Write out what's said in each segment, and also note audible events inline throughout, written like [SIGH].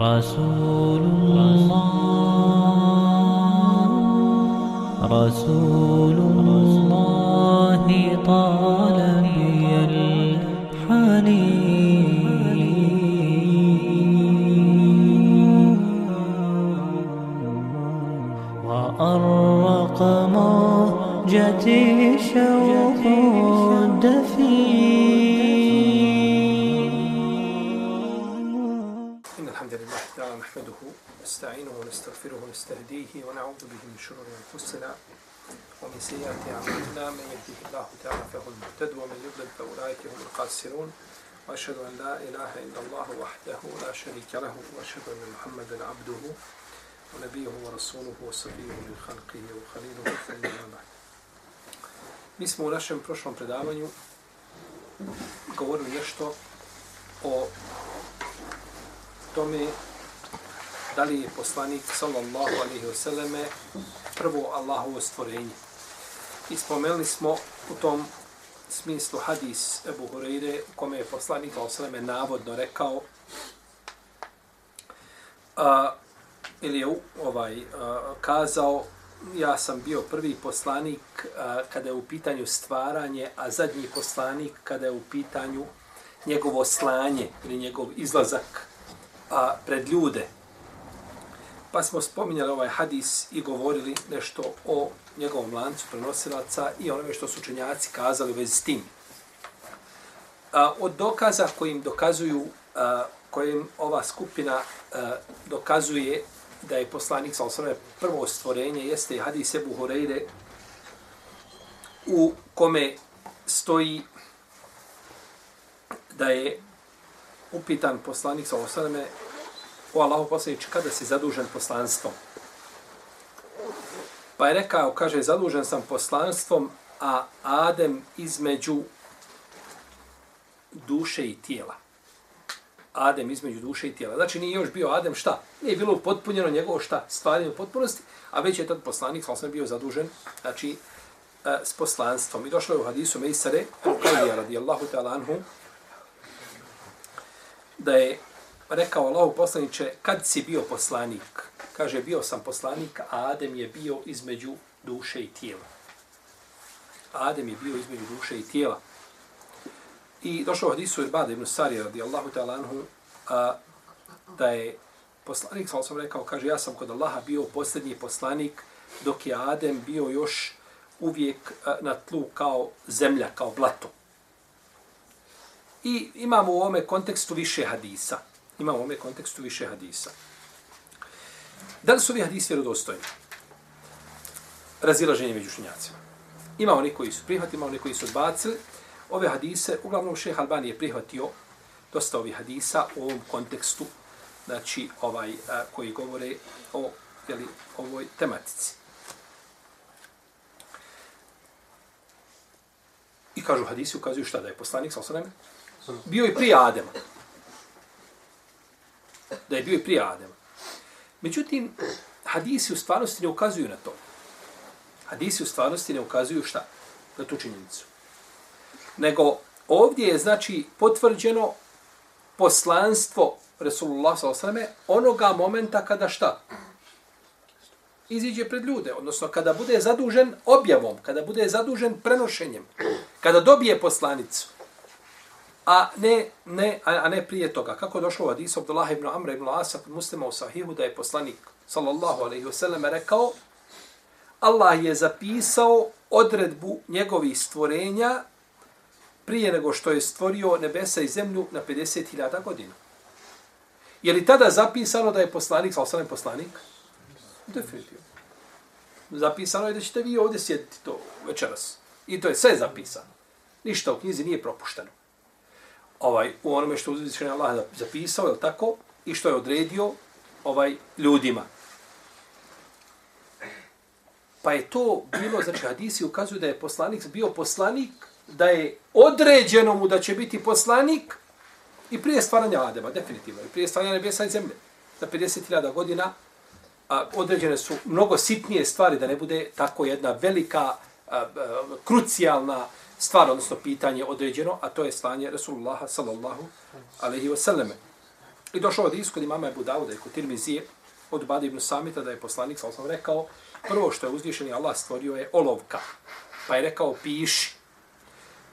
رسول الله رسول الله طال بي الحنين. وأرق موجتي شوق ونستهديه ونعوذ به من شرور أنفسنا ومن سيئات أعمالنا. من يهده الله تعالى فهو المهتد ومن يضلل فأولئك هم الخاسرون. وأشهد أن لا إله إلا الله وحده لا شريك له وأشهد أن محمدا عبده ونبيه ورسوله وصفيه من خلقه وخليله ثم بعد. Mi smo u našem prošlom predavanju govorili nešto tome da li je poslanik sallallahu alaihi wasallame prvo Allahovo stvorenje. I spomenuli smo u tom smislu hadis Ebu Hureyre u kome je poslanik sallallahu navodno rekao a, ili je ovaj, a, kazao ja sam bio prvi poslanik a, kada je u pitanju stvaranje, a zadnji poslanik kada je u pitanju njegovo slanje ili njegov izlazak a, pred ljude. Pa smo spominjali ovaj hadis i govorili nešto o njegovom lancu prenosilaca i onome što su učenjaci kazali u vezi s tim. A, od dokaza kojim dokazuju, a, kojim ova skupina a, dokazuje da je poslanik sa osvrame prvo stvorenje, jeste i hadis Ebu Horeire u kome stoji da je upitan poslanik sa osvrame o Allahu poslanič kada si zadužen poslanstvom. Pa je rekao, kaže, zadužen sam poslanstvom, a Adem između duše i tijela. Adem između duše i tijela. Znači nije još bio Adem šta? Nije bilo upotpunjeno njegovo šta? Stvaranje u potpunosti, a već je tad poslanik, sam bio zadužen, znači, e, s poslanstvom. I došlo je u hadisu Mejsare, Al-Qawlija radijallahu ta'ala anhu, da je Pa rekao Allahu poslaniče, kad si bio poslanik? Kaže, bio sam poslanik, a Adem je bio između duše i tijela. Adem je bio između duše i tijela. I došao u hadisu Irbada ibn Sari radijallahu ta'ala anhu, a, da je poslanik, sam sam rekao, kaže, ja sam kod Allaha bio posljednji poslanik, dok je Adem bio još uvijek a, na tlu kao zemlja, kao blato. I imamo u ovome kontekstu više hadisa. Imamo u ovome kontekstu više hadisa. Da li su ovi hadisi vjerodostojni? Razilaženje među šinjacima. Ima oni koji su prihvatili, ima oni koji su odbacili. Ove hadise, uglavnom šeha Albani je prihvatio dosta ovih hadisa u ovom kontekstu, znači ovaj a, koji govore o jeli, ovoj tematici. I kažu hadisi, ukazuju šta da je poslanik, sa osanem, bio i prije Adema. Da je bio i prije Adema. Međutim, hadisi u stvarnosti ne ukazuju na to. Hadisi u stvarnosti ne ukazuju šta? Na tu činjenicu. Nego ovdje je znači potvrđeno poslanstvo Resulullah s.a.v. onoga momenta kada šta? Iziđe pred ljude, odnosno kada bude zadužen objavom, kada bude zadužen prenošenjem, kada dobije poslanicu a ne, ne, a, a ne prije toga. Kako je došlo u hadisu Abdullah ibn Amra ibn Asa kod muslima u sahihu da je poslanik sallallahu alaihi wasallam rekao Allah je zapisao odredbu njegovih stvorenja prije nego što je stvorio nebesa i zemlju na 50.000 godina. Je li tada zapisano da je poslanik, sallallahu alaihi poslanik? Definitivno. Zapisano je da ćete vi ovdje sjediti to večeras. I to je sve zapisano. Ništa u knjizi nije propušteno ovaj u onome što uzvišeni Allah zapisao, je tako? I što je odredio ovaj ljudima. Pa je to bilo, znači hadisi ukazuju da je poslanik bio poslanik, da je određeno mu da će biti poslanik i prije stvaranja Adema, definitivno, i prije stvaranja nebesa i zemlje. Za 50.000 godina a, određene su mnogo sitnije stvari, da ne bude tako jedna velika, a, a, krucijalna stvar, odnosno pitanje određeno, a to je slanje Rasulullaha sallallahu alaihi wasallam. I došao od iskod imama Ebu Dauda i kod Tirmizije od Bada ibn Samita da je poslanik, sam sam rekao, prvo što je uzvišeni Allah stvorio je olovka. Pa je rekao piši.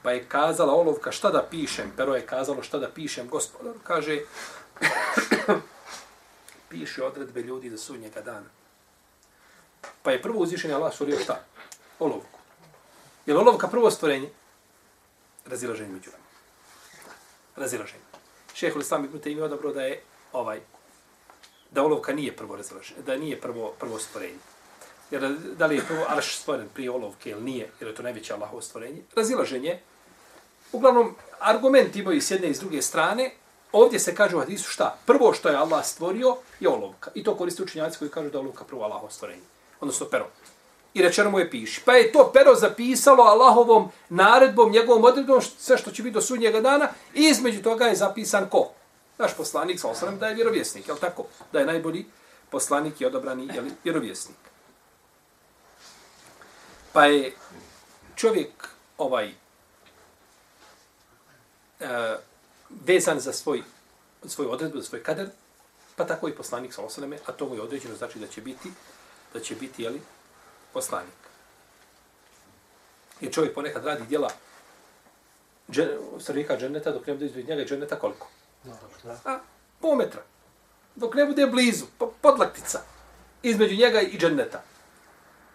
Pa je kazala olovka šta da pišem. Pero je kazalo šta da pišem. Gospodar kaže [CLEARS THROAT] piši odredbe ljudi za sudnjega dana. Pa je prvo uzvišeni Allah stvorio šta? Olovku. Je li olovka prvo stvorenje? Razilaženje među nama. Razilaženje. Šehol Islam ibn Taymi odabro da je ovaj da olovka nije prvo razilaženje, da nije prvo prvo stvorenje. Jer da li je prvo arš stvoren prije olovke ili nije, jer je to najveće Allahovo stvorenje. Razilaženje. Uglavnom, argument imaju s jedne i s druge strane. Ovdje se kaže u hadisu šta? Prvo što je Allah stvorio je olovka. I to koriste učinjaci koji kažu da je olovka prvo Allahovo stvorenje. Odnosno pero. I rečeno mu je piši. Pa je to pero zapisalo Allahovom naredbom, njegovom odredbom, sve što će biti do sudnjega dana. I između toga je zapisan ko? Naš poslanik, sa osram, da je vjerovjesnik. Je tako? Da je najbolji poslanik i odobrani je vjerovjesnik. Pa je čovjek ovaj e, vezan za svoj, svoj odredbu, za svoj kader, pa tako i poslanik sa osaleme, a to mu je određeno, znači da će biti, da će biti, jeli, poslanik. Jer čovjek ponekad radi djela stanovnika dženeta, dok ne bude izbred njega dženeta koliko? A, pol metra. Dok ne bude blizu, podlaktica, između njega i dženeta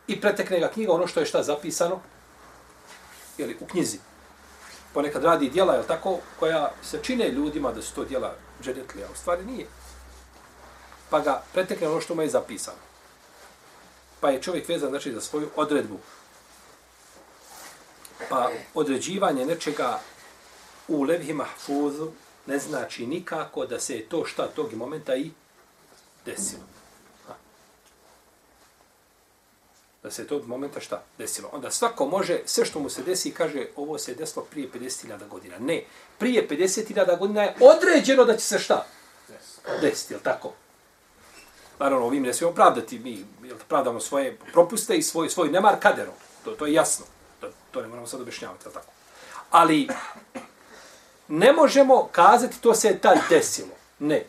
i pretekne ga knjiga ono što je šta zapisano ili u knjizi. Ponekad radi djela, je tako, koja se čine ljudima da su to djela džedetlija, u stvari nije. Pa ga pretekne ono što mu je zapisano. Pa je čovjek vezan znači, za svoju odredbu. Pa određivanje nečega u levhi mahfuzu ne znači nikako da se to šta tog momenta i desilo. da se to momenta šta desilo. Onda svako može, sve što mu se desi, kaže ovo se desilo prije 50.000 godina. Ne, prije 50.000 godina je određeno da će se šta desiti, jel tako? Naravno, ovim ne smijemo pravdati, mi jel, pravdamo svoje propuste i svoj, svoj nemar kaderom. To, to je jasno. To, to ne moramo sad objašnjavati, ali tako? Ali ne možemo kazati to se je tad desilo. Ne.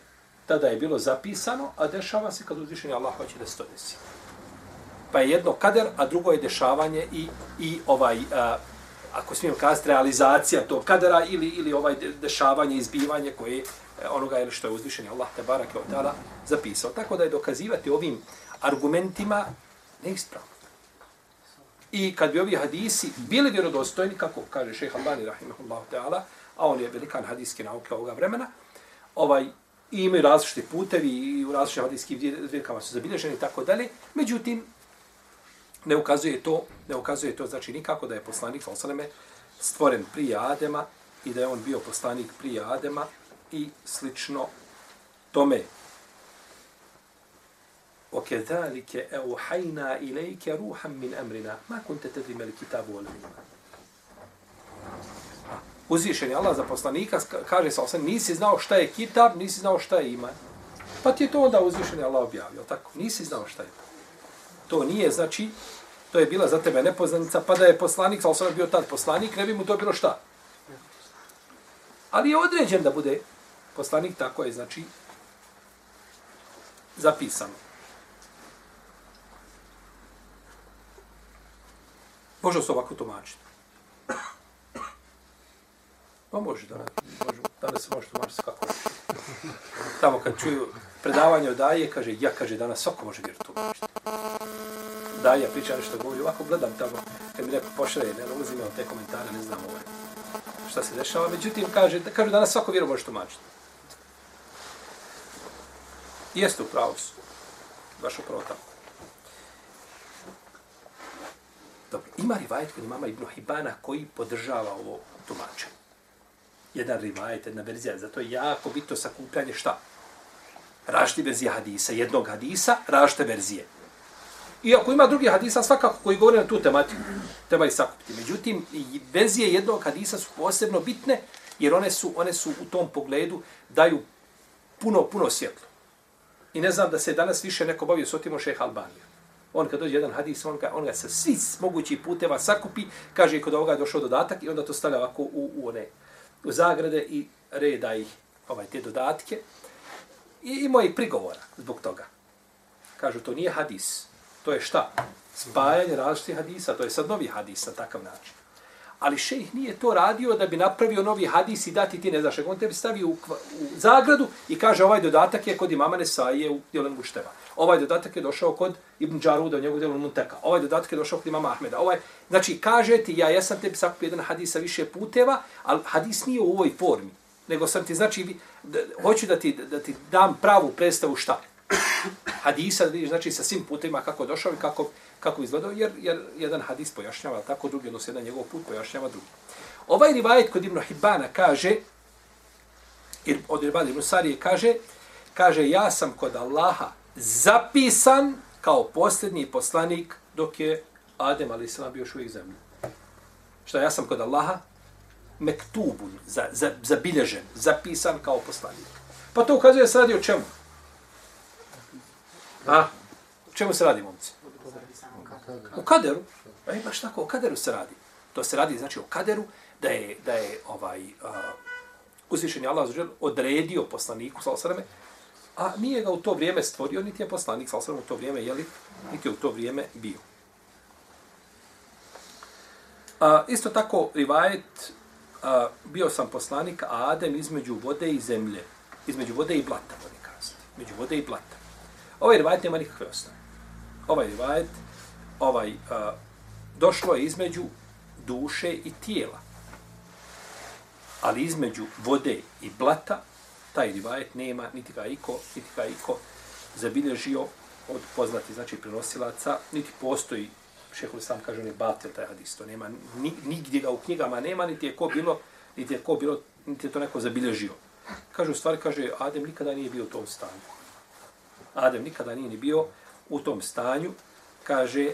Tada je bilo zapisano, a dešava se kad uzvišenje Allah hoće da se to desi. pa je jedno kader, a drugo je dešavanje i, i ovaj, a, ako smijem kazati, realizacija tog kadera ili, ili ovaj dešavanje, izbivanje koje E, onoga ili što je uzvišen Allah te barake od ta'ala zapisao. Tako da je dokazivati ovim argumentima neispravno. I kad bi ovi hadisi bili vjerodostojni, kako kaže šeha Albani, rahimahullahu ta'ala, a on je velikan hadijske nauke ovoga vremena, ovaj, i imaju različite putevi i u različitim hadijskim zbirkama su zabilježeni i tako dalje. Međutim, ne ukazuje to, ne ukazuje to znači nikako da je poslanik Osaleme stvoren prije Adema i da je on bio poslanik prije Adema i slično tome. وكذلك أوحينا إليك روحا من أمرنا ما كنت تدري ما الكتاب ولا الإيمان Uzvišen je Allah za poslanika, kaže sa osam, nisi znao šta je kitab, nisi znao šta je iman. Pa ti je to onda uzvišen je Allah objavio, tako? Nisi znao šta je to. To nije, znači, to je bila za tebe nepoznanica, pa da je poslanik, ali sam bio tad poslanik, ne bi mu to bilo šta. Ali je određen da bude poslanik, tako je, znači, zapisano. Može se ovako tumačiti. Pa može, da, može, danas se može tumačiti kako. Tamo kad čuju predavanje od daje, kaže, ja, kaže, danas svako može vjeru tumačiti. Da, priča nešto govori, ovako gledam tamo, kad mi neko pošle, ne uzimao te komentare, ne znam ovaj, šta se dešava. Međutim, kaže, kaže, danas svako vjeru može tumačiti. Jeste u pravu su. Baš upravo tako. Dobro, ima rivajet kod imama Ibn Hibana koji podržava ovo tumačenje. Jedan rivajet, jedna verzija, zato je jako bitno sakupljanje šta? Rašti verzije hadisa, jednog hadisa, rašte verzije. Iako ima drugi hadisa, svakako koji govore na tu tematiku, treba ih sakupiti. Međutim, verzije jednog hadisa su posebno bitne, jer one su, one su u tom pogledu daju puno, puno svjetlo. I ne znam da se danas više neko bavio s otimo šeha Albanija. On kad dođe jedan hadis, on ga, on ga sa svi mogućih puteva sakupi, kaže kod ovoga je došao dodatak i onda to stavlja ovako u, u one u zagrade i reda ih ovaj te dodatke I imao i prigovora zbog toga. Kažu, to nije hadis. To je šta? Spajanje različitih hadisa. To je sad novi hadis na takav način. Ali šejh nije to radio da bi napravio novi hadis i dati ti ne znaš. On tebi stavi u, u zagradu i kaže ovaj dodatak je kod imama Nesaije u Djelen Gušteva. Ovaj dodatak je došao kod Ibn Đaruda u njegovu djelu Munteka. Ovaj dodatak je došao kod imama Ahmeda. Ovaj, znači, kaže ti, ja jesam tebi sakupio jedan hadis sa više puteva, ali hadis nije u ovoj formi. Nego sam ti, znači, da, hoću da ti, da ti dam pravu predstavu šta hadisa, znači sa svim putima kako došao i kako, kako izgledao, jer, jer jedan hadis pojašnjava tako, drugi odnosno jedan njegov put pojašnjava drugi. Ovaj rivajet kod Ibn Hibana kaže, jer od Ibn Ibn Sarije kaže, kaže, ja sam kod Allaha zapisan kao posljednji poslanik dok je Adem, ali se bio još uvijek zemlji. Šta, ja sam kod Allaha mektubun, za, za, zabilježen, zapisan kao poslanik. Pa to ukazuje se radi o čemu? A? O čemu se radi, momci? O kaderu. E, baš tako, o kaderu se radi. To se radi, znači, o kaderu, da je, da je ovaj, uh, uzvišen je Allah zađer, odredio poslaniku, sal sveme, a nije ga u to vrijeme stvorio, niti je poslanik, sal sveme, u to vrijeme, jeli, niti je u to vrijeme bio. A, isto tako, rivajet, a, bio sam poslanik, a Adem između vode i zemlje, između vode i blata, oni kazati, između vode i blata. Ovaj rivajet nema nikakve osnove. Ovaj rivajet, ovaj, a, došlo je između duše i tijela. Ali između vode i blata, taj rivajet nema, niti ga iko, niti ga iko zabilježio od poznati, znači, prenosilaca, niti postoji, šehol sam kaže, on je batel taj hadis, to nema, ni, nigdje ga u knjigama nema, niti je ko bilo, niti je ko bilo, niti je to neko zabilježio. Kaže, u stvari, kaže, Adem nikada nije bio u tom stanju. Adem nikada nije ni bio u tom stanju, kaže,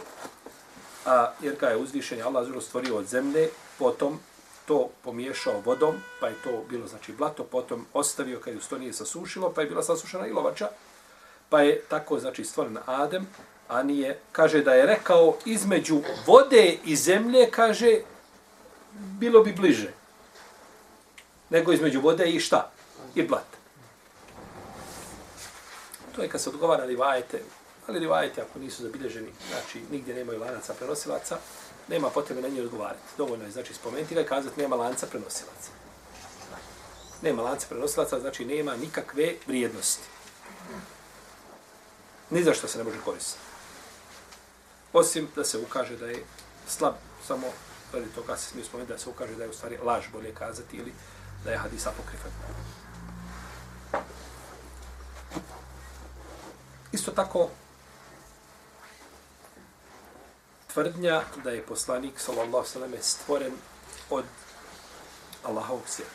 a, jer ga je uzvišen, Allah zelo stvorio od zemlje, potom to pomiješao vodom, pa je to bilo, znači, blato, potom ostavio kad ju to nije sasušilo, pa je bila sasušena ilovača, pa je tako, znači, stvoren Adem, a nije, kaže da je rekao između vode i zemlje, kaže, bilo bi bliže. Nego između vode i šta? I blata. To je kad se odgovara rivajete, ali rivajete ako nisu zabilježeni, znači nigdje nemaju lanaca prenosilaca, nema potrebe na njih odgovarati. Dovoljno je znači spomenuti ga i kazati nema lanca prenosilaca. Nema lanca prenosilaca, znači nema nikakve vrijednosti. Ni za što se ne može koristiti. Osim da se ukaže da je slab, samo radi toga se smije spomenuti da se ukaže da je u stvari laž, bolje kazati, ili da je hadis apokrifan. Isto tako, tvrdnja da je poslanik, sallallahu sallam, stvoren od Allahovog sjela.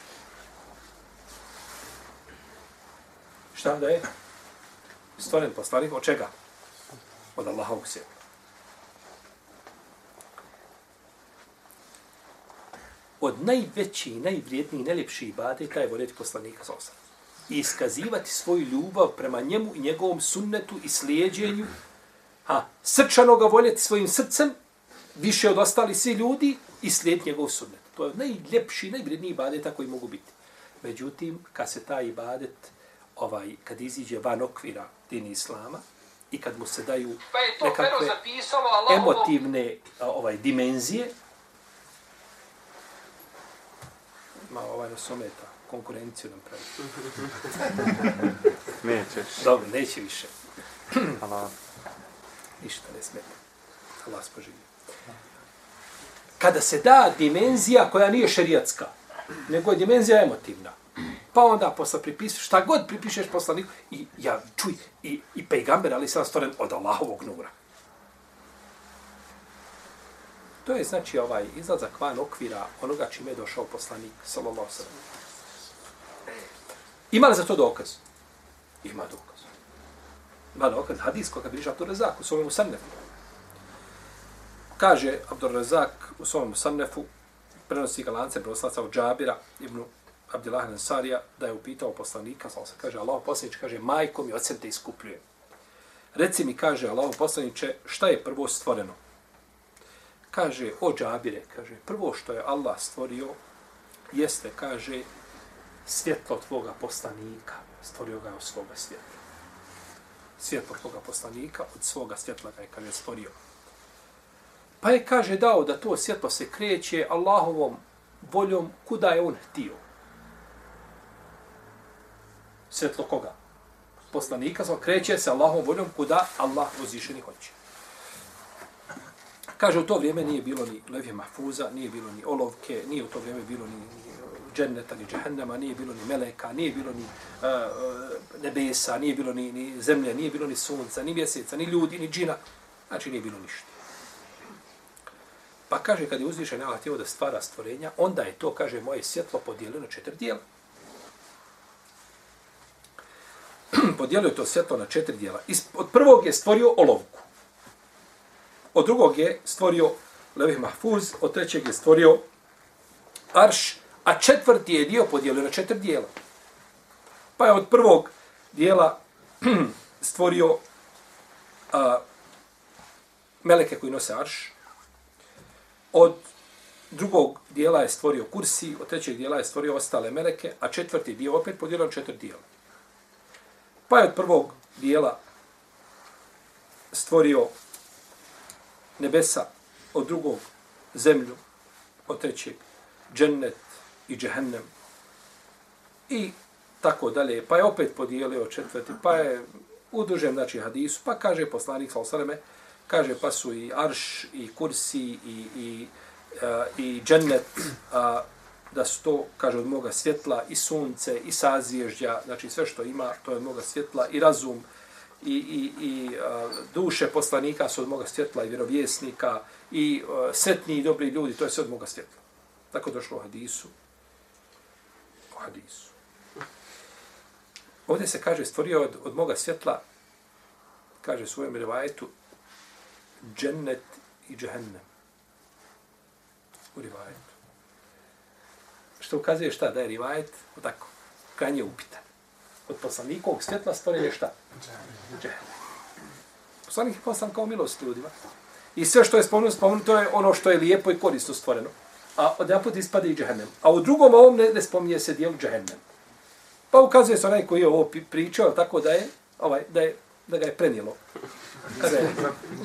Šta da je? Stvoren poslanik od čega? Od Allahovog sjela. Od najveći, najvrijedniji, najljepši ibadeta je voljeti poslanika sa osam. I iskazivati svoju ljubav prema njemu i njegovom sunnetu i slijedjenju. Ha, srčano ga voljeti svojim srcem, više od ostali svi ljudi i slijediti njegov sunnet. To je najljepši, najvrijedniji ibadeta koji mogu biti. Međutim, kad se taj ibadet, ovaj, kad iziđe van okvira dini islama i kad mu se daju Pa nekakve zapisalo emotivne ovaj dimenzije, ma ovaj nas ometa, konkurenciju nam pravi. [LAUGHS] Nećeš. Dobro, neće više. [CLEARS THROAT] Allah. Ništa ne smeta. Allah spoživi. Kada se da dimenzija koja nije šerijatska, nego je dimenzija emotivna, pa onda posle pripišeš, šta god pripišeš poslaniku, i ja čuj, i, i pejgamber, ali sam stvoren od Allahovog nura. To je znači ovaj izlazak van okvira onoga čime je došao poslanik, sallallahu sallam. Ima li za to dokaz? Ima dokaz. Ima dokaz, hadis koga bliže Abdur Razak u svojom Sannefu. Kaže Abdur Razak u svojom Sannefu, prenosi ga lance proslaca od Džabira ibn Abdillah Ansarija, da je upitao poslanika, sa se kaže, Allah poslanič, kaže, majko mi od sebe te iskupljuje. Reci mi, kaže Allah poslaniče, šta je prvo stvoreno? Kaže, o Džabire, kaže, prvo što je Allah stvorio, jeste, kaže, svjetlo tvoga poslanika. Stvorio ga je od svoga svjetla. Svjetlo tvoga poslanika od svoga svjetla ga je, kaže, stvorio. Pa je, kaže, dao da to svjetlo se kreće Allahovom voljom kuda je on htio. Svjetlo koga? Poslanika, samo kreće se Allahovom voljom kuda Allah uzvišeni hoće. Kaže, u to vrijeme nije bilo ni levje mahfuza, nije bilo ni olovke, nije u to vrijeme bilo ni, ni dženneta, ni džehennema, nije bilo ni meleka, nije bilo ni uh, nebesa, nije bilo ni, ni zemlje, nije bilo ni sunca, ni mjeseca, ni ljudi, ni džina. Znači, nije bilo ništa. Pa kaže, kad je uzvišen Allah htio da stvara stvorenja, onda je to, kaže, moje svjetlo podijelio na četiri dijela. [CLEARS THROAT] podijelio je to svjetlo na četiri dijela. Od prvog je stvorio olovku. Od drugog je stvorio levih mahfuz, od trećeg je stvorio arš, a četvrti je dio podijelio na četiri dijela. Pa je od prvog dijela [CLEARS THROAT] stvorio a, meleke koji nose arš, od drugog dijela je stvorio kursi, od trećeg dijela je stvorio ostale meleke, a četvrti dio opet podijelio na četiri dijela. Pa je od prvog dijela stvorio nebesa, od drugog zemlju, od trećeg džennet i džehennem. I tako dalje. Pa je opet podijelio četvrti, pa je u dužem znači, hadisu, pa kaže poslanik sa osaleme, kaže pa su i arš, i kursi, i, i, i, i džennet, a, da su to, kaže, od moga svjetla, i sunce, i sazvježdja, znači sve što ima, to je od moga svjetla, i razum, i, i, i a, duše poslanika su od moga svjetla, i vjerovjesnika, i e, a, setni i dobri ljudi, to je sve od moga svjetla. Tako došlo u hadisu. Hadisu. Ovdje se kaže, stvorio od, od moga svjetla, kaže svojem rivajetu, džennet i džehennem. U rivajetu. Što ukazuje šta? Da je rivajet, tako, krajnje upitan. Od poslanikovog svjetla stvoren je šta? Džehennem. Poslanik je poslan kao milost ljudima. I sve što je spomenuto, spomenuto je ono što je lijepo i korisno stvoreno. A od jedan ispada i džehennem. A u drugom ovom ne, ne spominje se dijelu džehennem. Pa ukazuje se onaj koji je ovo pričao, tako da je, ovaj, da je, da ga je prenijelo. Kada je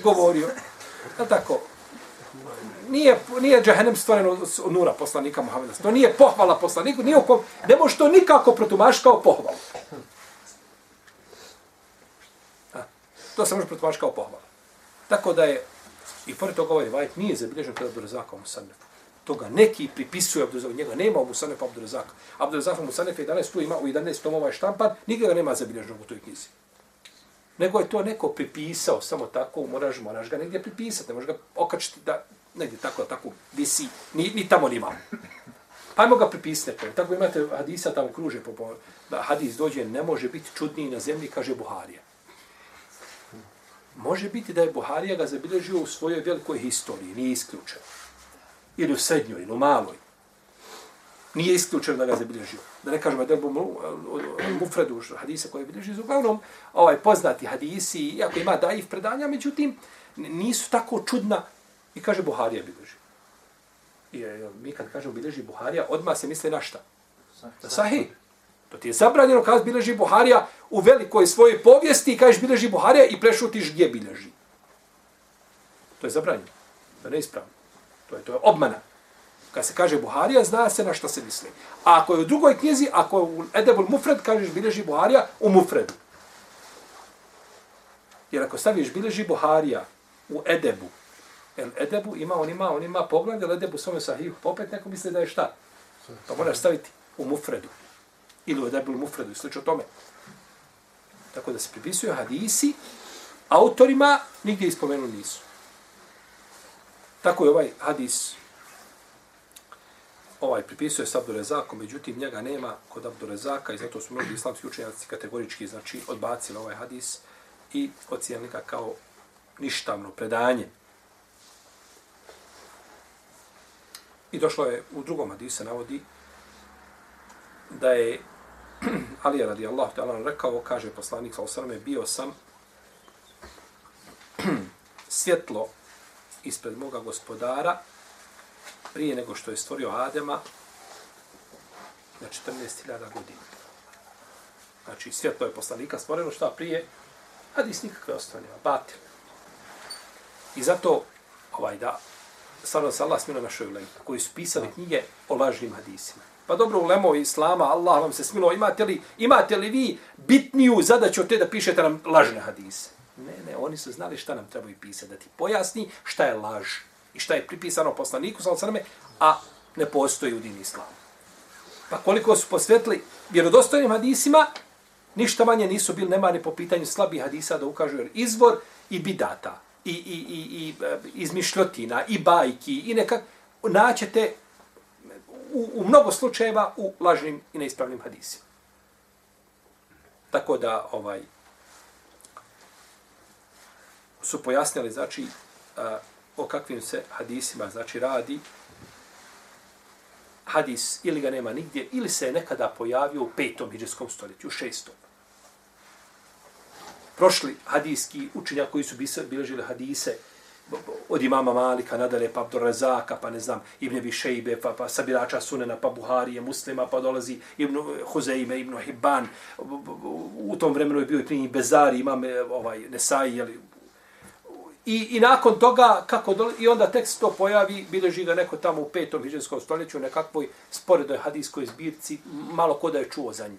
govorio. A tako, nije, nije džehennem stvoreno od nura poslanika Muhammeda. To nije pohvala poslaniku, nije oko, ne može to nikako protumaš kao pohvalu. A, to se može protumaš kao pohvala. Tako da je, i pored toga ovaj vajt nije zabilježen kod Abdurazaka u Musanefu. Toga neki pripisuju Abdurazaka, njega nema u Musanefu Abdurazaka. Abdurazaka u Musanefu 11 tu ima u 11 tomova je štampan, ga nema zabilježenog u toj knjizi nego je to neko pripisao samo tako, moraš, moraš ga negdje pripisati, ne možeš ga okačiti da negdje tako, tako visi, ni, ni tamo ni vam. Pa ajmo ga pripisati neko. Tako imate hadisa tamo kruže, po, po, da hadis dođe, ne može biti čudniji na zemlji, kaže Buharija. Može biti da je Buharija ga zabilježio u svojoj velikoj historiji, nije isključeno. Ili u srednjoj, ili u maloj nije isključeno da ga zabilježio. Da ne kažemo da je mufredu hadise koje bilježi, uglavnom ovaj, poznati hadisi, iako ima daif predanja, međutim, nisu tako čudna i kaže Buharija bilježi. I e, mi kad kažemo bilježi Buharija, odmah se misli na šta? Na sahih. To ti je zabranjeno kad bilježi Buharija u velikoj svojoj povijesti i kažeš bilježi Buharija i prešutiš gdje bilježi. To je zabranjeno. To je neispravno. To je, to je obmana. Kad se kaže Buharija, zna se na što se misli. A ako je u drugoj knjizi, ako je u Edebul Mufred, kažeš bilježi Buharija u Mufredu. Jer ako staviš bilježi Buharija u Edebu, El Edebu ima, on ima, on ima pogled, El Edebu svome sahih, popet pa neko misli da je šta? To moraš staviti u Mufredu. Ili u Edebul Mufredu, slično tome. Tako da se pripisuju hadisi, autorima nigdje ispomenu nisu. Tako je ovaj hadis ovaj pripisuje s Abdurezakom, međutim njega nema kod Abdurezaka i zato su mnogi islamski učenjaci kategorički znači, odbacili ovaj hadis i ocijenili ga kao ništavno predanje. I došlo je u drugom hadisu navodi da je [CLEARS THROAT] Ali radi Allah ta'ala rekao, kaže poslanik sa osrme, bio sam [CLEARS THROAT] svjetlo ispred moga gospodara prije nego što je stvorio Adema na 14.000 godina. Znači, svjetlo je poslanika stvoreno šta prije, hadis nikakve ostane, batil. I zato, ovaj da, stvarno se Allah smilo našoj ulemi, koji su pisali knjige o lažnim hadisima. Pa dobro, ulemo islama, Allah vam se smilo, imate li, imate li vi bitniju zadaću od te da pišete nam lažne hadise? Ne, ne, oni su znali šta nam trebaju pisati, da ti pojasni šta je laž i šta je pripisano poslaniku, sallam, a ne postoji u dini islamu. Pa koliko su posvetili vjerodostojnim hadisima, ništa manje nisu bili nemani po pitanju slabih hadisa da ukažu jer izvor i bidata, i, i, i, i e, izmišljotina, i bajki, i nekak, naćete u, u mnogo slučajeva u lažnim i neispravnim hadisima. Tako da, ovaj, su pojasnili, znači, a, o kakvim se hadisima, znači, radi. Hadis ili ga nema nigdje, ili se je nekada pojavio u petom hiđarskom stoljeću, u šestom. Prošli hadijski učenja koji su bilježili hadise, od imama Malika, nadalje, pa Abdur Razaka, pa ne znam, Ibn Abi Šejbe, pa, pa Sabirača Sunena, pa Buharije, Muslima, pa dolazi Ibn Huzeime, Ibn Hibban. U tom vremenu je bio i prije Bezari, imam e, ovaj, Nesai, jeli, I, I nakon toga, kako dole, i onda tek se to pojavi, bileži ga neko tamo u petom hiđarskom stoljeću, nekakvoj sporedoj hadijskoj zbirci, malo ko da je čuo za nje.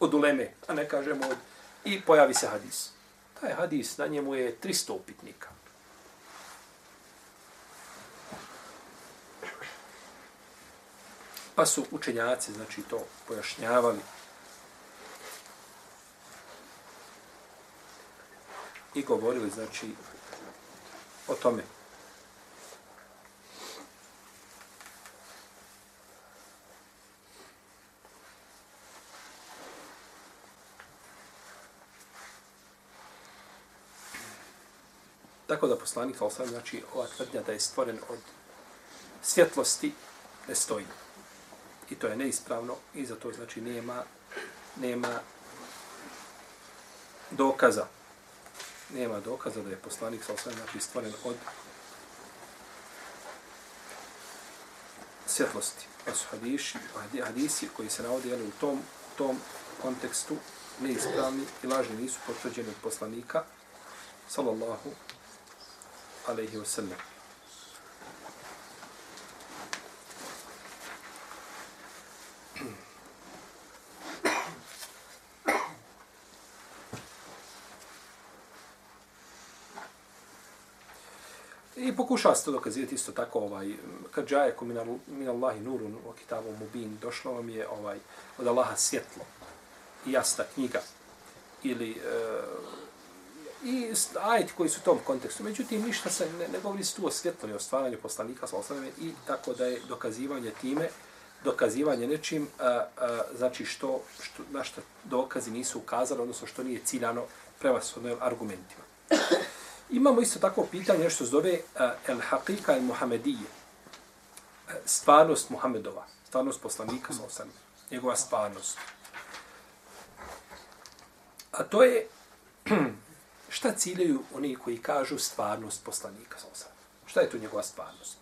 Od uleme, a ne kažemo od... I pojavi se hadis. Taj hadis, na njemu je 300 upitnika. Pa su učenjaci, znači, to pojašnjavali. I govorili, znači, o tome. Tako da poslanik, znači, ova tvrdnja da je stvoren od svjetlosti, ne stoji i to je neispravno i za to znači nema nema dokaza nema dokaza da je poslanik sa osvijem znači stvoren od svjetlosti. Pa su hadiši, hadisi koji se navode u tom, tom kontekstu neispravni i lažni nisu potvrđeni od poslanika sallallahu alaihi wa I pokušava se to dokazivati isto tako, ovaj, kad džaje ko min Allahi nurun o kitabu mubin, došlo vam je ovaj, od Allaha svjetlo i jasna knjiga. Ili, e, i ajeti koji su u tom kontekstu. Međutim, ništa se ne, ne govori tu o svjetlo i o stvaranju poslanika sa i tako da je dokazivanje time, dokazivanje nečim, a, a, znači što, što, na što dokazi nisu ukazali, odnosno što nije ciljano prema argumentima. Imamo isto tako pitanje, nešto se zove uh, El Hakika El Muhamedije. E, stvarnost Muhamedova. Stvarnost poslanika, sa osam. Njegova stvarnost. A to je [CLEARS THROAT] šta ciljaju oni koji kažu stvarnost poslanika, sa osam. Šta je tu njegova stvarnost?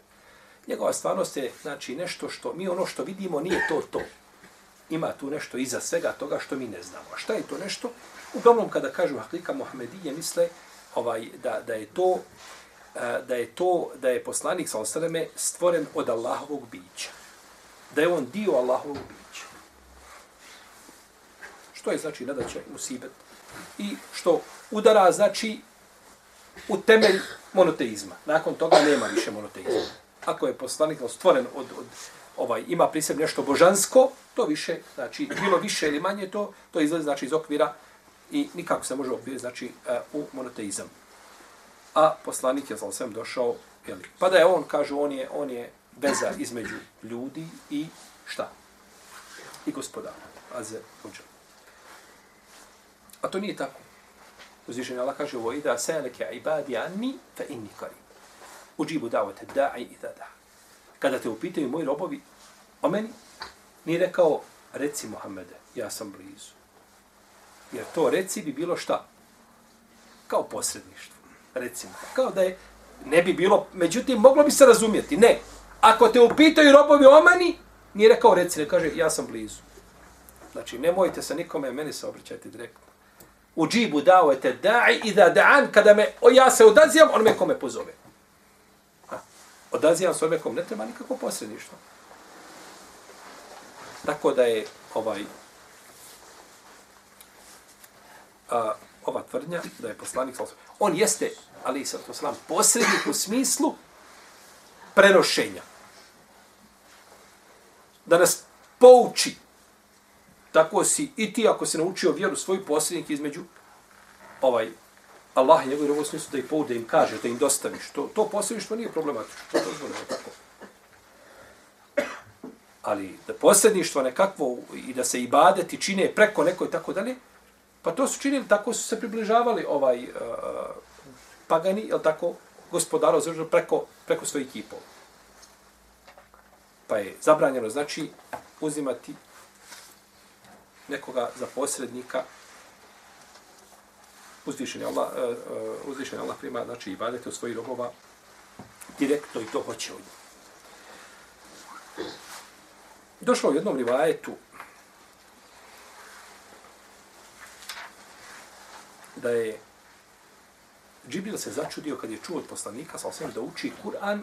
Njegova stvarnost je znači nešto što mi ono što vidimo nije to to. Ima tu nešto iza svega toga što mi ne znamo. A šta je to nešto? Uglavnom kada kažu Hakika Muhamedije misle ovaj da da je to da je to da je poslanik sa osreme stvoren od Allahovog bića. Da je on dio Allahovog bića. Što je znači nadaće musibet i što udara znači u temelj monoteizma. Nakon toga nema više monoteizma. Ako je poslanik stvoren od, od ovaj ima pri sebi nešto božansko, to više, znači bilo više ili manje to, to izlazi znači iz okvira i nikako se može okviriti znači e, u monoteizam. A poslanik je sam došao, jeli, pa da je on, kaže, on je, on je veza između ljudi i šta? I gospodara. Aze, uđa. A to nije tako. Uzvišenje Allah kaže ovo, ida seleke ibadi anni, fa inni karim. Uđibu davate da'i i da da. Kada te upitaju moji robovi o meni, nije rekao, reci Muhammede, ja sam blizu. Jer to reci bi bilo šta? Kao posredništvo, recimo. Kao da je, ne bi bilo, međutim, moglo bi se razumjeti. Ne. Ako te upitaju robovi o nije rekao reci, ne kaže, ja sam blizu. Znači, nemojte se nikome, meni se obraćajte direktno. U džibu dao je te da'i i da da'an, kada me, o, ja se odazivam, on me kome pozove. Ha. Odazivam se ome kom, ne treba nikako posredništvo. Tako da je ovaj a, ova tvrdnja da je poslanik sallallahu on jeste ali sa to selam posrednik u smislu prenošenja da nas pouči tako si i ti ako se naučio vjeru svoj posrednik između ovaj Allah i njegovi robovi smislu da ih poude, da im kaže, da im dostaviš. To, to posredništvo nije problematično. To je dozvoljeno tako. Ali da posredništvo nekakvo i da se ibadeti čine preko neko i tako dalje, Pa to su činili, tako su se približavali ovaj uh, pagani, jel tako, gospodaro završeno preko, preko svojih kipova. Pa je zabranjeno, znači, uzimati nekoga za posrednika, uzvišen je Allah, eh, eh, uh, uzvišen je Allah prima, znači, i badete u svojih robova direktno i to hoće od njih. Došlo u jednom rivajetu da je Džibril se začudio kad je čuo od poslanika sa osvijem da uči Kur'an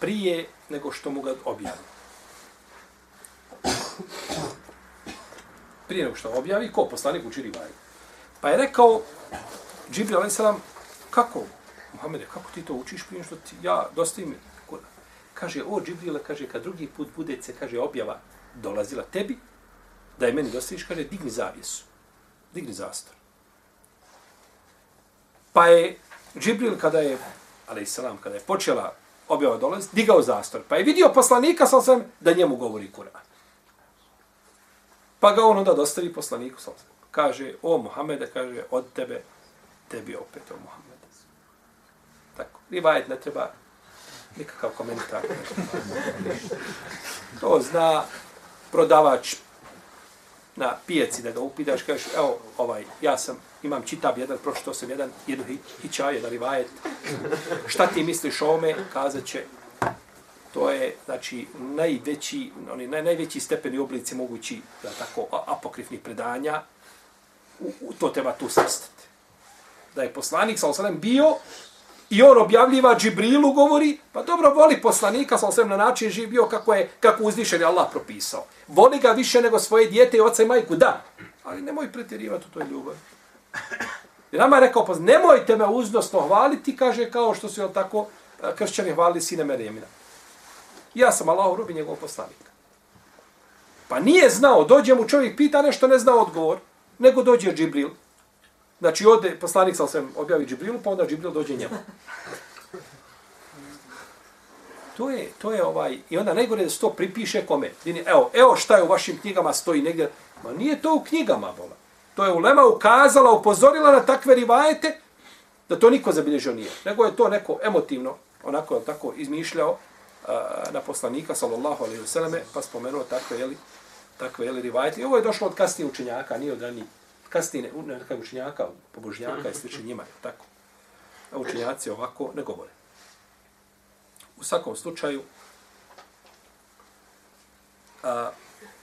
prije nego što mu ga objavi. Prije nego što objavi, ko poslanik uči rivaju. Pa je rekao Džibril a.s. kako, Muhammede, kako ti to učiš prije što ti, ja dostavim Kur'an? Kaže, o Džibrila, kaže, kad drugi put bude se, kaže, objava dolazila tebi, da je meni dostaviš, kaže, digni zavjesu. Digni zastor. Pa je Džibril kada je, ali salam, kada je počela objava dolaz, digao zastor. Pa je vidio poslanika sa sam da njemu govori Kur'an. Pa ga on onda dostavi poslaniku sa Kaže, o Muhammede, kaže, od tebe, tebi opet, o Muhammede. Tako, rivajet ne treba nikakav komentar. [LAUGHS] To zna prodavač na pijaci da ga upitaš, kažeš, evo, ovaj, ja sam, imam čitab jedan, pročitao sam jedan, jednu hića, jedan rivajet. Šta ti misliš o ome? Kazat će, to je, znači, najveći, oni, naj, najveći stepeni oblici mogući, da tako, apokrifnih predanja, u, u, to treba tu sastati. Da je poslanik, sa osalem, bio I on objavljiva Džibrilu govori, pa dobro, voli poslanika, sa osvijem na način živ bio kako je, kako uzvišen je Allah propisao. Voli ga više nego svoje dijete i oca i majku, da. Ali nemoj pretjerivati u toj ljubavi. I nama je rekao, pa nemojte me uznosno hvaliti, kaže, kao što su jel tako eh, kršćani hvalili sine Meremina. Ja sam Allah robi njegov poslanik. Pa nije znao, dođe mu čovjek, pita nešto, ne zna odgovor, nego dođe Džibril. Znači, ode poslanik sa osvijem objavi Džibrilu, pa onda Džibril dođe njemu. To je, to je ovaj, i onda najgore da se to pripiše kome. Evo, evo šta je u vašim knjigama stoji negdje. Ma nije to u knjigama, bola. To je Ulema ukazala, upozorila na takve rivajete, da to niko zabilježio nije. Nego je to neko emotivno, onako je tako izmišljao uh, na poslanika, sallallahu alaihi vseleme, pa spomenuo takve, jeli, takve, jeli, rivajete. I ovo je došlo od kasnije učenjaka, nije od ranije kasnije, ne, ne učenjaka, pobožnjaka i sliče njima, tako. A učenjaci ovako ne govore. U svakom slučaju, a,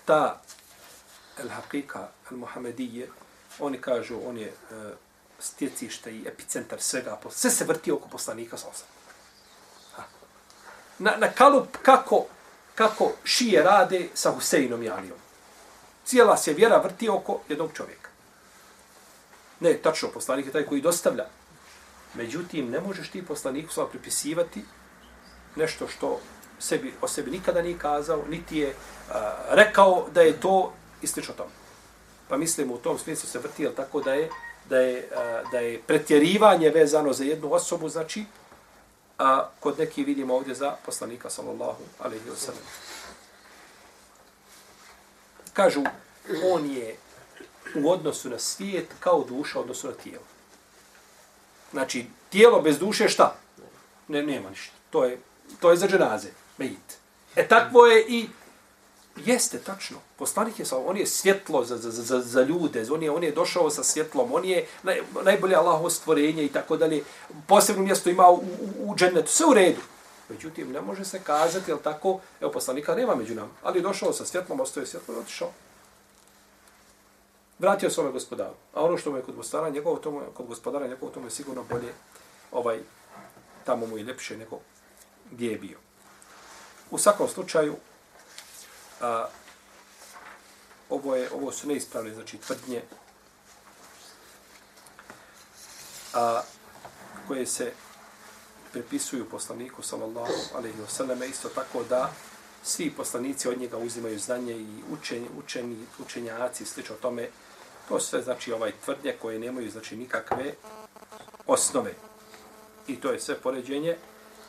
ta el hakika, el muhamedije, oni kažu, on je a, e, stjecište i epicentar svega, sve se vrti oko poslanika sa osam. Na, na kalup kako, kako šije rade sa Huseinom i Alijom. Cijela se vjera vrti oko jednog čovjeka. Ne, tačno, poslanik je taj koji dostavlja. Međutim, ne možeš ti poslaniku sva pripisivati nešto što sebi, o sebi nikada nije kazao, niti je a, rekao da je to istično tome. Pa mislimo u tom smislu se vrti, tako da je, da je, a, da je pretjerivanje vezano za jednu osobu, znači, a kod neki vidimo ovdje za poslanika, sallallahu alaihi wa sallam. Kažu, on je u odnosu na svijet kao duša u odnosu na tijelo. Znači, tijelo bez duše šta? Ne, nema ništa. To je, to je za dženaze, mejit. E takvo je i Jeste, tačno. Poslanik je sa, on je svjetlo za, za, za, za ljude, on je, on je došao sa svjetlom, on je naj, najbolje Allahovo stvorenje i tako dalje. Posebno mjesto ima u, u, u džennetu, sve u redu. Međutim, ne može se kazati, jel tako, evo poslanika nema među nama, ali je došao sa svjetlom, ostaje svjetlo i otišao vratio svome gospodaru. A ono što mu je kod gospodara njegovo, to mu je, kod gospodara njegovo, to mu je sigurno bolje, ovaj, tamo mu je ljepše nego gdje je bio. U svakom slučaju, a, ovo, je, ovo su neispravne, znači tvrdnje, a, koje se prepisuju poslaniku, sallallahu alaihi wa sallam, isto tako da svi poslanici od njega uzimaju znanje i učenje, učeni, učenjaci, slično tome, to sve, znači, ovaj tvrdnje koje nemaju, znači, nikakve osnove. I to je sve poređenje,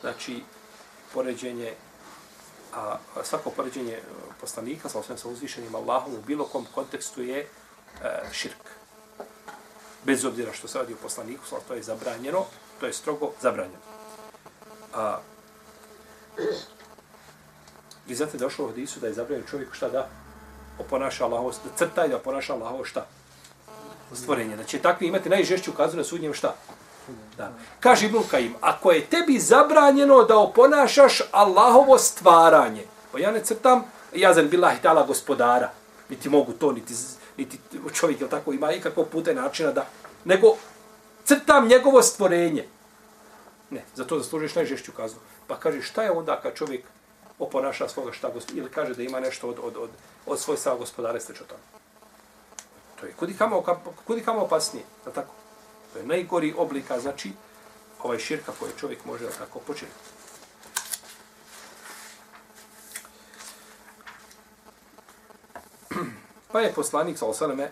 znači, poređenje, a, svako poređenje e, poslanika sa osvijem sa uzvišenim Allahom u bilo kom kontekstu je e, širk. Bez obzira što se radi o poslaniku, to je zabranjeno, to je strogo zabranjeno. A, I zato je došlo u hadisu da je zabranjeno čovjeku šta da oponaša Allahovo, da crta i da oponaša Allahovo šta? Stvorenje. Da će takvi imati najžešću kaznu na sudnjem šta? Da. Kaže Ibn Kajim, ako je tebi zabranjeno da oponašaš Allahovo stvaranje, pa ja ne crtam, ja bilah bilahi tala gospodara, niti mogu to, niti, niti čovjek je tako ima ikakvog puta i načina da, nego crtam njegovo stvorenje. Ne, za to zaslužiš najžešću kaznu. Pa kaže, šta je onda kad čovjek oponaša svoga šta gospodara, ili kaže da ima nešto od, od, od, od svoj stava gospodara, ste tome. To je kudi kamo, kudi kamo opasnije, je tako? To je najgori oblika, znači, ovaj širka koji čovjek može tako počiniti. [CLEARS THROAT] Pa je poslanik, sa osaname,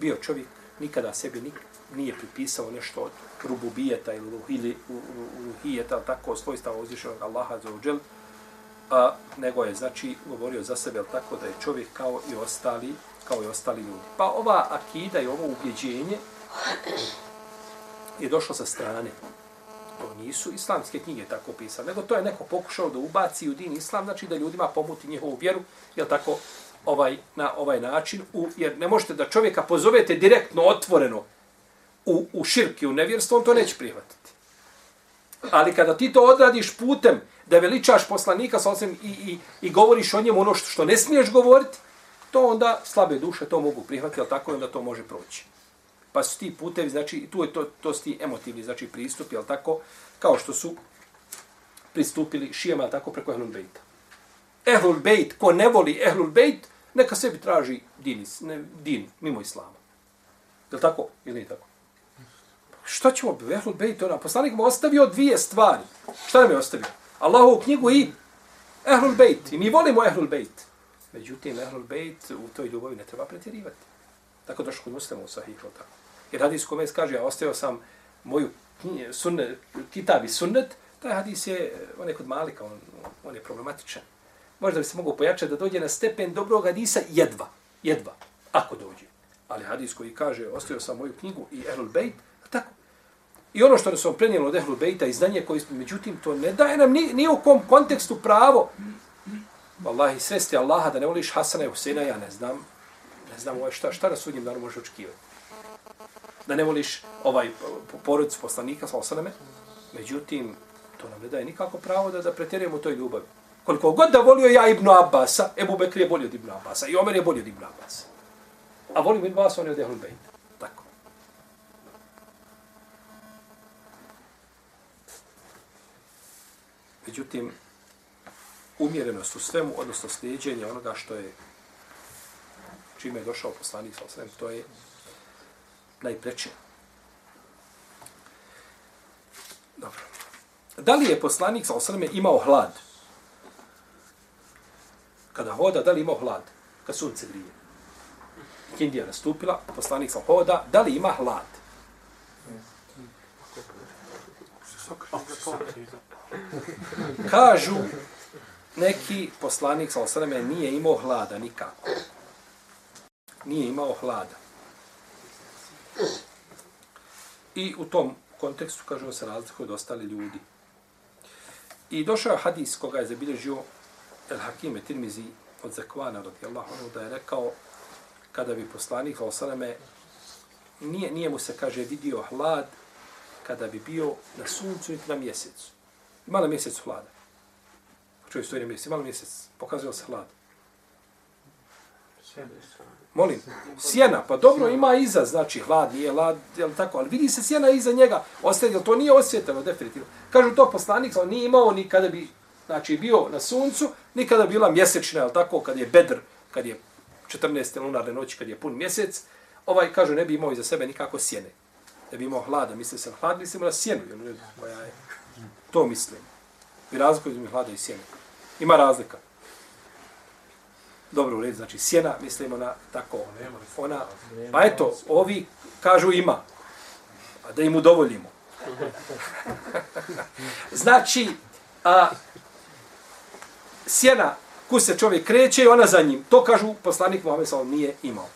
bio čovjek, nikada sebi nik, nije pripisao nešto od rububijeta ili, ili ruhijeta, tako svojstava uzvišenog Allaha za uđelu, a, nego je, znači, govorio za sebe, tako da je čovjek kao i ostali, kao i ostali ljudi. Pa ova akida i ovo ubjeđenje je došlo sa strane. To nisu islamske knjige tako pisane, nego to je neko pokušao da ubaci u din islam, znači da ljudima pomuti njihovu vjeru, jel tako, ovaj, na ovaj način, u, jer ne možete da čovjeka pozovete direktno, otvoreno, u, u širki, u nevjerstvo, on to neće prihvatiti. Ali kada ti to odradiš putem da veličaš poslanika sa i, i, i govoriš o njemu ono što, što ne smiješ govoriti, to onda slabe duše to mogu prihvatiti, ali tako onda to može proći. Pa su ti putevi, znači, tu je to, to su ti emotivni, znači, pristupi, ali tako, kao što su pristupili šijama, tako, preko Ehlul Bejta. Ehlul Bejt, ko ne voli Ehlul Bejt, neka sebi traži din, ne, din mimo Islama. Je li tako? Ili nije tako? Šta ćemo? Ehlul Bejt, ona, poslanik mu ostavio dvije stvari. Šta nam je ostavio? Allahovu knjigu i Ehlul Bejt. I mi volimo Ehlul Bejt. Međutim, Ehlul Bejt u toj ljubavi ne treba pretjerivati. Tako došlo kod muslima u sahihu. Tako. Jer hadis kome kaže, ja ostavio sam moju sunnet, kitab i sunnet, taj hadis je, on je kod Malika, on, on je problematičan. Možda bi se mogu pojačati da dođe na stepen dobrog hadisa jedva. Jedva. Ako dođe. Ali hadis koji kaže, ostavio sam moju knjigu i Ehlul Bejt, tako. I ono što nam prenijelo od Ehlul Bejta i znanje koje smo, međutim, to ne daje nam ni, ni u kom kontekstu pravo. Wallahi, svesti Allaha da ne voliš Hasana i Huseina, ja ne znam. Ne znam ovaj šta, šta na sudnjem danu može očekivati. Da ne voliš ovaj porodicu poslanika, sa osaname. Međutim, to nam ne daje nikako pravo da, da pretjerujemo toj ljubavi. Koliko god da volio ja Ibn Abasa, Ebu Bekri je bolji od Ibn Abasa i Omer je bolji od Ibn Abasa. A volim Ibn Abbas, on je od Ehlul Bejta. Međutim, umjerenost u svemu, odnosno slijedjenje onoga što je čime je došao poslanik sa osvijem, to je najpreće. Dobro. Da li je poslanik sa osvijem imao hlad? Kada hoda, da li imao hlad? Kad sunce grije. Indija nastupila, poslanik sa hoda, da li ima hlad? Kažu neki poslanik sa osaname nije imao hlada nikako. Nije imao hlada. I u tom kontekstu kažu se razlikuje od ostali ljudi. I došao hadis koga je zabilježio El Hakime Tirmizi od Zekvana radijallahu anhu da je rekao kada bi poslanik sa osaname nije, nije mu se kaže vidio hlad kada bi bio na suncu i na mjesecu. Malo mjesec hlada. Čovjek stoji na mjesec, malo mjesec, pokazuje se hlad. Molim, sjena, pa dobro ima iza, znači hlad, nije hlad, jel tako, ali vidi se sjena iza njega, ostaje, jel to nije osjeteno, definitivno. Kažu to poslanik, ali nije imao ni kada bi, znači, bio na suncu, ni kada bila mjesečna, jel tako, kad je bedr, kad je 14. lunarne noći, kad je pun mjesec, ovaj, kažu, ne bi imao iza sebe nikako sjene. Ne bi imao hlada, misli se na hlad, mislimo na sjenu, jel, koja je, to mislim. I razliku između hlada i sjene. Ima razlika. Dobro, u redu, znači sjena, mislimo na tako, ona, pa eto, ovi kažu ima, a da im udovoljimo. [LAUGHS] znači, a, sjena, ku se čovjek kreće i ona za njim, to kažu poslanik Muhammed Salam nije imao.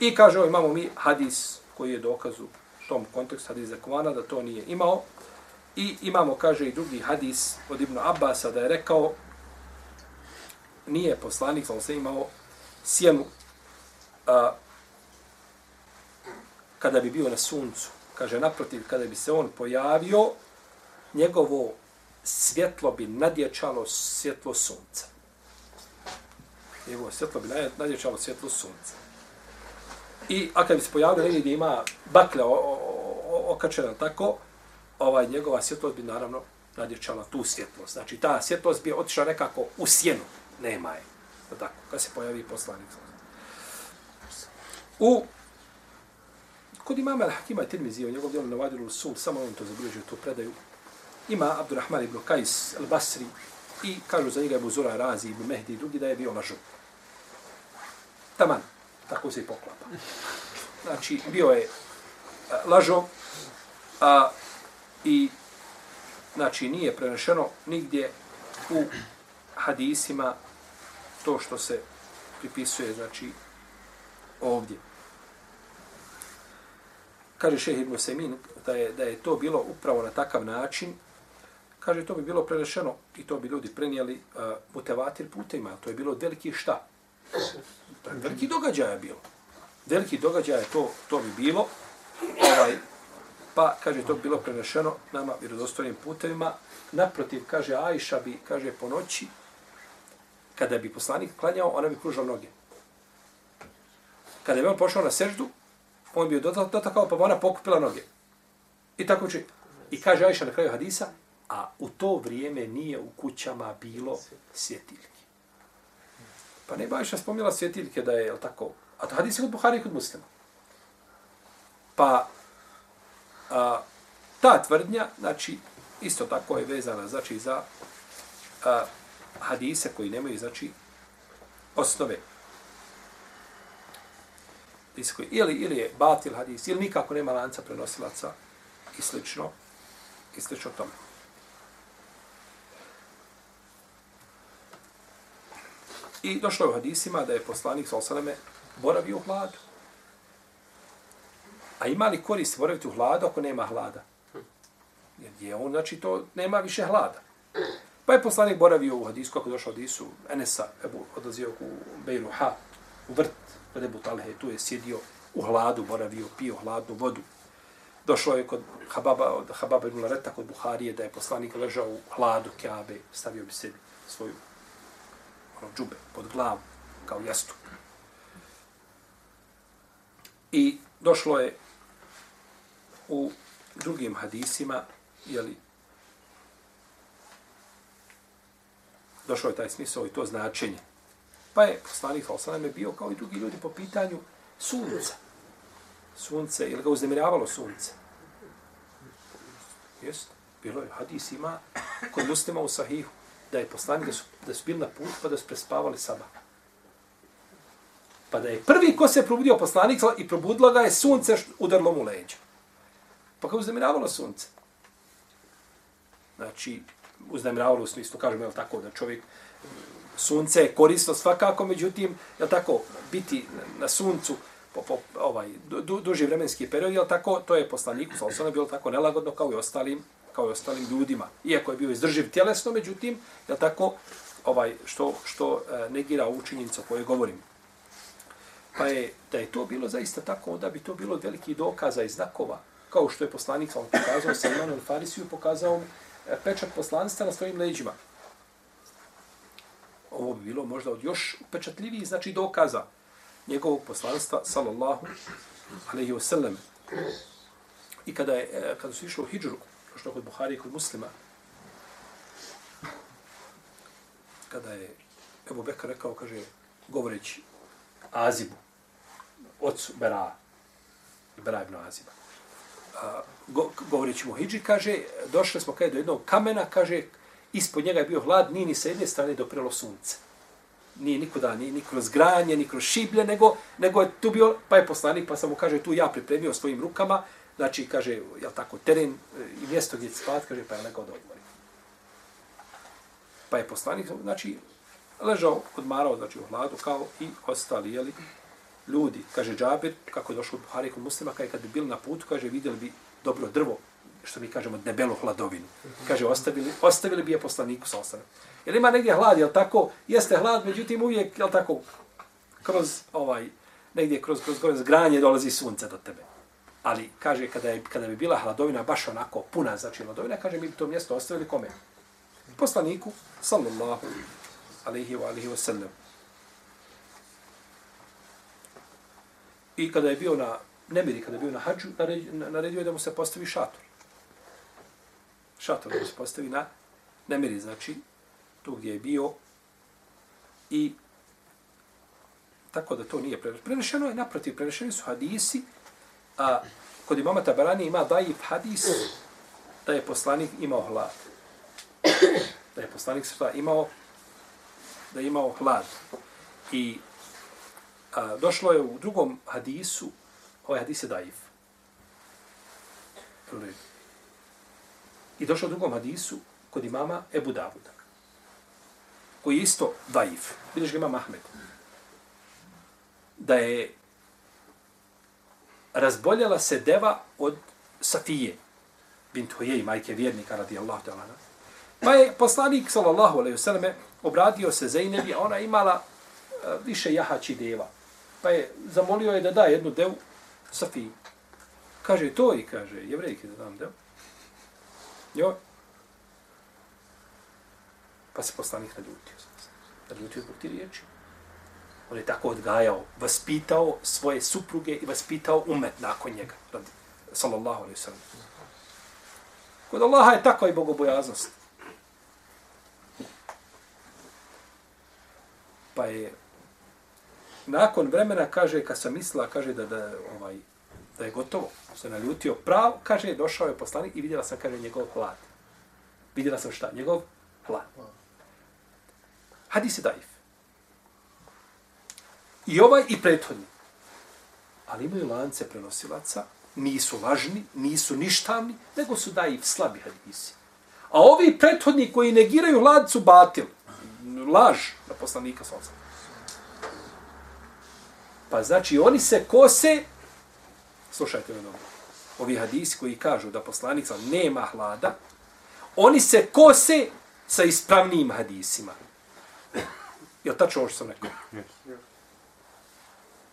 I kaže, imamo mi hadis koji je dokazu u tom kontekstu, hadis Zekovana, da to nije imao. I imamo, kaže, i drugi hadis od Ibnu Abbasa da je rekao, nije poslanik, ali se imao sjenu a, kada bi bio na suncu. Kaže, naprotiv, kada bi se on pojavio, njegovo svjetlo bi nadječalo svjetlo sunca. Njegovo svjetlo bi nadječalo svjetlo sunca. I a kad bi se pojavio negdje gdje ima bakle okačena tako, ovaj njegova svjetlost bi naravno nadječala tu svjetlost. Znači ta svjetlost bi otišla nekako u sjenu nema je. Tako, kad se pojavi poslanik. U Kod imama Al-Hakima Tirmizi, o njegov djelu Navadiru Sul, samo on to zabilježio, tu predaju, ima Abdurrahman ibn Kajs al-Basri i kažu za njega Ebu Zura Razi ibn Mehdi i drugi da je bio lažu. Taman, tako se i poklapa. Znači, bio je eh, lažo a, i znači nije prenešeno nigdje u hadisima to što se pripisuje, znači, ovdje. Kaže šehe Ibn Semin da je, da je to bilo upravo na takav način, kaže to bi bilo prenešeno i to bi ljudi prenijeli uh, mutevatir putima, to je bilo veliki šta? Veliki događaj je bilo. Veliki je to, to bi bilo, ovaj, pa kaže to bilo prenešeno nama vjerodostojnim putevima. Naprotiv, kaže Ajša bi, kaže po noći, kada bi poslanik klanjao, ona bi kružila noge. Kada bi on pošao na seždu, on bi joj dotakao, pa bi ona pokupila noge. I tako će. I kaže Ajša na kraju hadisa, a u to vrijeme nije u kućama bilo svjetiljke. Pa ne Ajša spomnjela svjetiljke da je, je tako, a to hadis je kod Buhari i kod muslima. Pa a, ta tvrdnja, znači, isto tako je vezana, znači, za a, hadise koji nemaju, znači, osnove. Koji, ili, ili je batil hadis, ili nikako nema lanca prenosilaca i slično, i slično tome. I došlo je u hadisima da je poslanik Salsaleme boravio u hladu. A ima li korist boraviti u hladu ako nema hlada? Jer je on, znači, to nema više hlada. Pa je poslanik boravio u hadisku, kako je došao hadisu, Enesa, Ebu, odlazio u Bejruha, u vrt, kod Ebu Talhe, tu je sjedio u hladu, boravio, pio hladnu vodu. Došao je kod Hababa, od Hababa ibn Lareta, kod Buharije, da je poslanik ležao u hladu Kjabe, stavio bi sebi svoju ono, džube pod glavu, kao jastup. I došlo je u drugim hadisima, jeli, došao je taj smisao i to značenje. Pa je poslanik Salsanem je bio kao i drugi ljudi po pitanju sunca. Sunce, ili ga uznemiravalo sunce? Jest, bilo je hadis ima kod muslima u sahihu, da je poslanik da su, da su bili na put pa da su prespavali sama. Pa da je prvi ko se probudio poslanik i probudilo ga je sunce udarlo mu leđa. Pa kao uznemiravalo sunce. Znači, uznemiravalo u smislu, kažemo, je tako, da čovjek, sunce je korisno svakako, međutim, je tako, biti na suncu po, po ovaj, du, duži vremenski period, je tako, to je poslaniku, sa osnovno bilo tako nelagodno kao i ostalim, kao i ostalim ljudima. Iako je bio izdrživ tjelesno, međutim, je tako, ovaj, što, što eh, negira ovu činjenicu o kojoj govorim. Pa je, da je to bilo zaista tako, da bi to bilo veliki dokaza i znakova, kao što je poslanik, sam pokazao, Salmanu Imanom Farisiju pokazao e, pečat poslanstva na svojim leđima. ovo bi bilo možda od još upečatljivijih, znači dokaza njegovog poslanstva, sallallahu alaihi wa sallam. I kada, je, e, kada su išli u hijđru, što kod Buhari i kod muslima, kada je Ebu Bekr rekao, kaže, govoreći Azibu, ocu Bera, Bera ibn Aziba, go, govoreći mu Hidži, kaže, došli smo kada do jednog kamena, kaže, ispod njega je bio hlad, nije ni sa jedne strane doprelo sunce. Nije nikuda, ni, ni kroz granje, ni kroz šiblje, nego, nego je tu bio, pa je poslanik, pa sam mu kaže, tu ja pripremio svojim rukama, znači, kaže, jel tako, teren e, i mjesto gdje će spat, kaže, pa je legao da odmori. Pa je poslanik, znači, ležao, odmarao, znači, u hladu, kao i ostali, jeli, ljudi. Kaže Džabir, kako je došlo u Buhari kod muslima, kaže, kad bi bili na putu, kaže, vidjeli bi dobro drvo, što mi kažemo, debelu hladovinu. Kaže, ostavili, ostavili bi je poslaniku sa ostanem. Jer ima negdje hlad, jel tako? Jeste hlad, međutim, uvijek, jel tako, kroz, ovaj, negdje kroz, kroz, kroz granje dolazi sunce do tebe. Ali, kaže, kada, je, kada bi bila hladovina baš onako puna, znači hladovina, kaže, mi bi to mjesto ostavili kome? Poslaniku, sallallahu alaihi wa alaihi wa sallam. I kada je bio na nemiri, kada je bio na hađu, naredio je da mu se postavi šator. Šator da mu se postavi na nemiri, znači tu gdje je bio i tako da to nije prenešeno. Prenešeno je, naprotiv, prenešeni su hadisi, a kod imama Tabarani ima dajiv hadis da je poslanik imao hlad. Da je poslanik šta imao da je imao hlad. I a, došlo je u drugom hadisu, ovaj hadis je daif. I došlo u drugom hadisu kod imama Ebu Davuda, koji je isto daif. Vidiš ga imam Ahmed. Da je razboljela se deva od Safije, bint Hujej, majke vjernika, radi Allah. Pa je poslanik, sallallahu alaihi vseleme, obradio se Zeynebi, a ona imala eh, više jahači deva. Pa je zamolio je da da jednu devu Safiji. Kaže to i kaže, jevrejke da dam devu. Jo. Pa se poslanik naljutio. Naljutio zbog ti riječi. On je tako odgajao, vaspitao svoje supruge i vaspitao umet nakon njega. Sallallahu alaihi sallam. Kod Allaha je tako i bogobojaznost. Pa je nakon vremena kaže kad sam mislila kaže da da ovaj da je gotovo se naljutio prav kaže došao je poslanik i vidjela sam kaže njegov hlad vidjela sam šta? Njegov hlad hadis je daif. I ovaj i prethodni. Ali imaju lance prenosilaca nisu važni nisu ništavni nego su daif slabi hadisi. A ovi prethodni koji negiraju hlad su batil laž na poslanika sa Pa znači oni se kose, slušajte me dobro, ovi hadisi koji kažu da poslanica nema hlada, oni se kose sa ispravnim hadisima. Je li tačno ovo što sam rekao?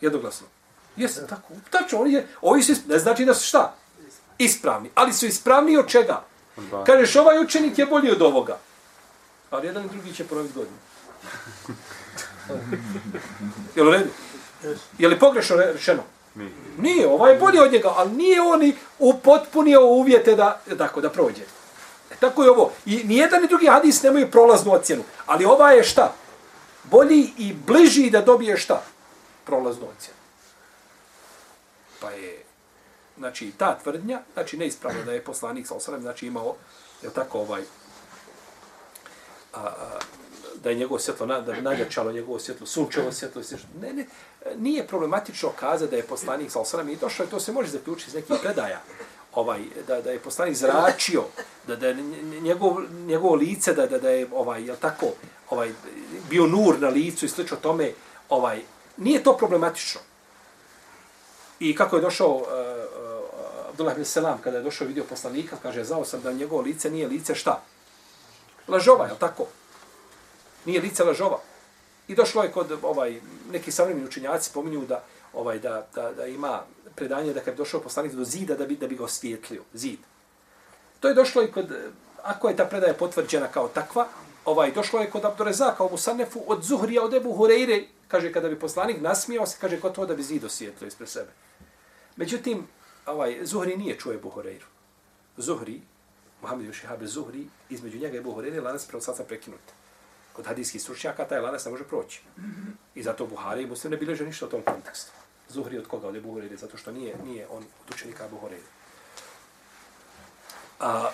Jednoglasno. Jeste tako. Tačno, oni je, ovi su, ne znači da su šta? Ispravni. Ali su ispravni od čega? Kažeš, ovaj učenik je bolji od ovoga. Ali jedan i drugi će ponoviti godinu. [LAUGHS] Jel u redu? Je li pogrešno rečeno? Nije, ovaj je bolji od njega, ali nije on upotpunio uvjete da, tako, da prođe. E, tako je ovo. I nijedan ni drugi hadis nemaju prolaznu ocjenu. Ali ova je šta? Bolji i bliži da dobije šta? Prolaznu ocjenu. Pa je, znači, ta tvrdnja, znači, neispravno da je poslanik, sa osanem, znači, imao, je tako, ovaj, a, a, da je njegovo svjetlo, da bi nagrčalo njegovo svjetlo, sunčevo svjetlo, svjetlo. Ne, ne, nije problematično kazati da je poslanik sa osanem i došlo, to se može zaključiti iz nekih predaja, ovaj, da, da je poslanik zračio, da, da je njegov, njegovo lice, da, da, da je, ovaj, je tako, ovaj, bio nur na licu i slično tome, ovaj, nije to problematično. I kako je došao uh, uh, Abdullah Selam, kada je došao vidio poslanika, kaže, znao sam da njegovo lice nije lice šta? Lažova, je tako? Nije lice lažova. I došlo je kod ovaj neki savremeni učenjaci pominju da ovaj da, da, da ima predanje da kad je došao poslanik do zida da bi da bi ga osvijetlio, zid. To je došlo i kod ako je ta predaja potvrđena kao takva, ovaj, došlo je kod Abdurezaka u Musanefu od Zuhrija od Ebu Hureyre, kaže, kada bi poslanik nasmijao se, kaže, gotovo da bi zid osvijetlio ispred sebe. Međutim, ovaj, Zuhri nije čuo Ebu Hureyru. Zuhri, Muhammed Jušihabe Zuhri, između njega i Ebu Hureyre, lanac prenosaca prekinut. Kod hadijskih stručnjaka taj lanac ne može proći. I zato Buhari i Muslim ne bileže ništa o tom kontekstu. Zuhri od koga? Od Ebu Hureyre, zato što nije, nije on od učenika Ebu Hureyre. A,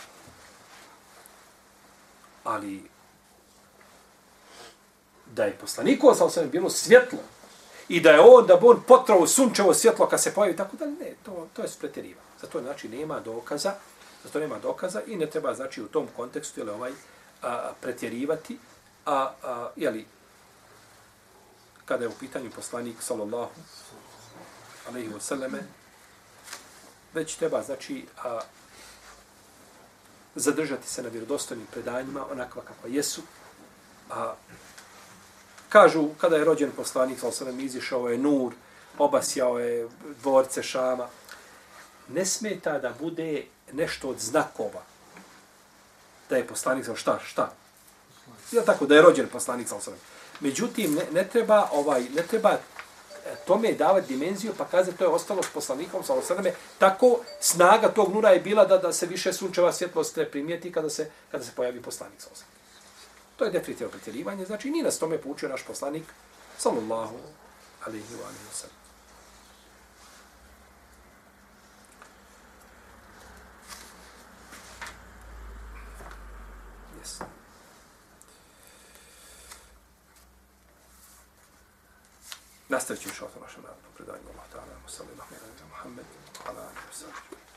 ali da je poslanikova sa osvijem bilo svjetlo i da je on, da bi on potrao sunčevo svjetlo kad se pojavi, tako da ne, to, to je spretjeriva. Zato znači nema dokaza, zato nema dokaza i ne treba znači u tom kontekstu ili ovaj a, pretjerivati, a, a jeli, kada je u pitanju poslanik sallallahu alejhi ve već treba znači a, zadržati se na vjerodostojnim predanjima onakva kakva jesu. A kažu kada je rođen poslanik sallallahu alaihi izišao je nur obasjao je dvorce Šama. Ne smeta da bude nešto od znakova da je poslanik sallallahu šta šta? Je tako da je rođen poslanik sallallahu alejhi ve sellem Međutim, ne, ne treba ovaj ne treba e, tome davati dimenziju, pa kaže to je ostalo s poslanikom, sa osadame, tako snaga tog nura je bila da da se više sunčeva svjetlost ne primijeti kada se, kada se pojavi poslanik sa. To je definitivno pretjerivanje, znači ni nas tome poučio naš poslanik, sallallahu alaihi wa alaihi wa sallam. Nastavit ću još o našem narodnom predanju. Allah ta'ala, sallallahu ahmed, wa sallam, Muhammed, ala alaihi wa sallam.